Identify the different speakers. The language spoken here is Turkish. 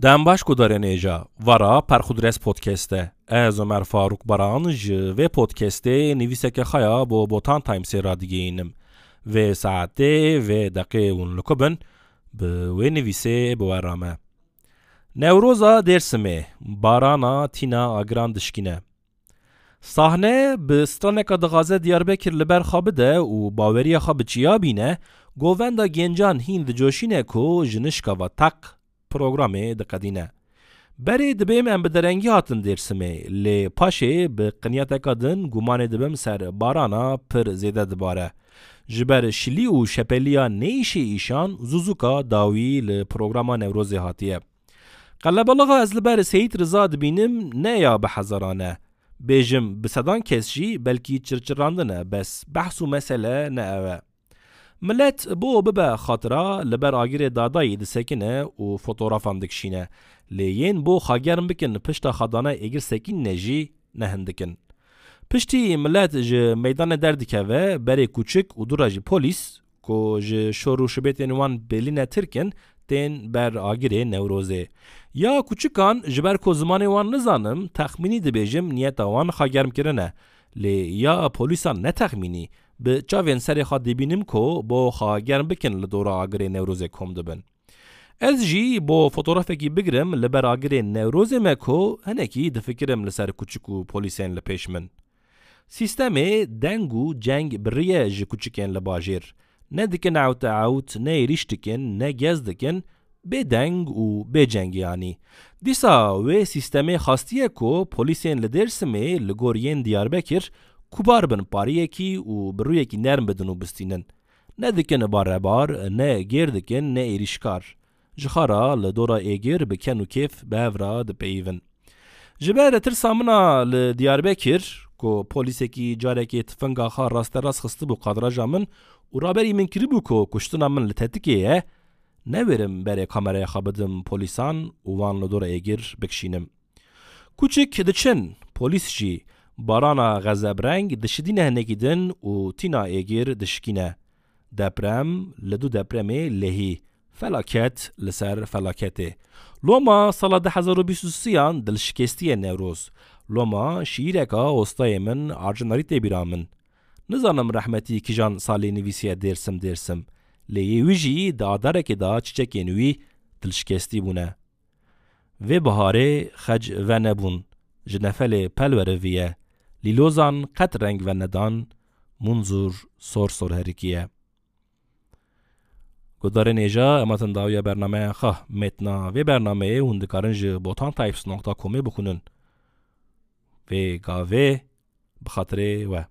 Speaker 1: Dən baş qudara? Vara Parxudres podkastə. Ez Ömer Faruk Baran ve podkastə niviseke xaya bo botan time radigeyinim. Ve saate ve dakı unlukubun bi ve nivise bu arame. Nevroza dersimi barana tina agran dışkine. Sahne bi straneka dığaze Diyarbakir li ber xabı de û baweriya xabı çiya govenda gencan hind coşine ku jinişkava tak programê diqedîne. Berê dibêm em bi derengî hatin Dêrsimê lê paşê bi qinyeteka din gumanê dibim ser barana pir zêde dibare. Ji ber şilî û şepeliya nêîşê îşan zûzuka dawî li programa Newrozê hatiye. Qelebaliga ez li ber Seyîd Riza dibînim ne ya bi hezaran e. Bêjim bi sedan kes jî belkî çirçirandin e bes behs û mesele ne ev e. Millet bo bibe xatira li ber agirê dadayî disekine û fotoğrafan dikişîne. Lê yên bo xagerm bikin pişta xadana êgir sekînne jî nehin dikin. Piştî millet ji meydanê derdikeve berê kûçik û dura jî polîs ku ji şor û şibêtên wan belîne tirkin tên ber agirê Newrozê. Ya kûçikan ji ber ku zimanê wan nizanim texmînî dibêjim niyeta wan xagermkirine. Lê ya polîsan netexmînî bi çavên serê xwe dibînim ku bo xagerm bikin li dora agirê Newrozê kom dibin. Ez jî bo fotoğrafekî bigirim li ber agirê Newrozê me ku hinekî difikirim li ser kûçik û polîsên li pêş min. Sîstemê deng û ceng biriye ji kûçikên li bajêr. Ne dikin ew ew ne êrîş dikin ne gez dikin bêdeng û bêceng yanî. Dîsa wê sîstemê xastiye ku polîsên li Dêrsimê li gor yên Diyarbekir pariyekî û bi rûyekî nerm bidin û bistînin. Ne dikin barebar, ne gêr dikin ne êrîşkar. Ji xara li dora êgir bi ken û kêf re dipeyivin. Ji ber tirsa mina li Diyarbekir ku polîsekî carekê tifinga xwe rasterast xistibû qadraja min û raberî min kiribû ku kuştina min li tetikê ye, neverim berê kameraya xwe bidim polîsan û wan li dora êgir bikişînim. Kûçik diçin, polîs jî barana xezebreng dişidîne hinekî din û tîna êgir dişkîne. Deprem li du depremê lehî. Felaket li ser felaketê. Loma sala 2023yan dilşikestiye Newroz. Loma şîreka ostayê min arjinarî tê bîra min. Nizanim rehmetî kîjan salê nivîsiye dêrsim dêrsim. Lê yê wî jî di adarekê da çiçekên wî dilşikestî bûne. Vê biharê xec ve nebûn. Ji nefelê pelweriviye. Lîlozan qet reng ve nedan. Munzur sor sor herikiye. Gudarên êja ematin dawiya bernameya xwe metna vê bernameyê hûn dikarin ji botantypes.comê bixwînin. Vê gavê bi xatirê we.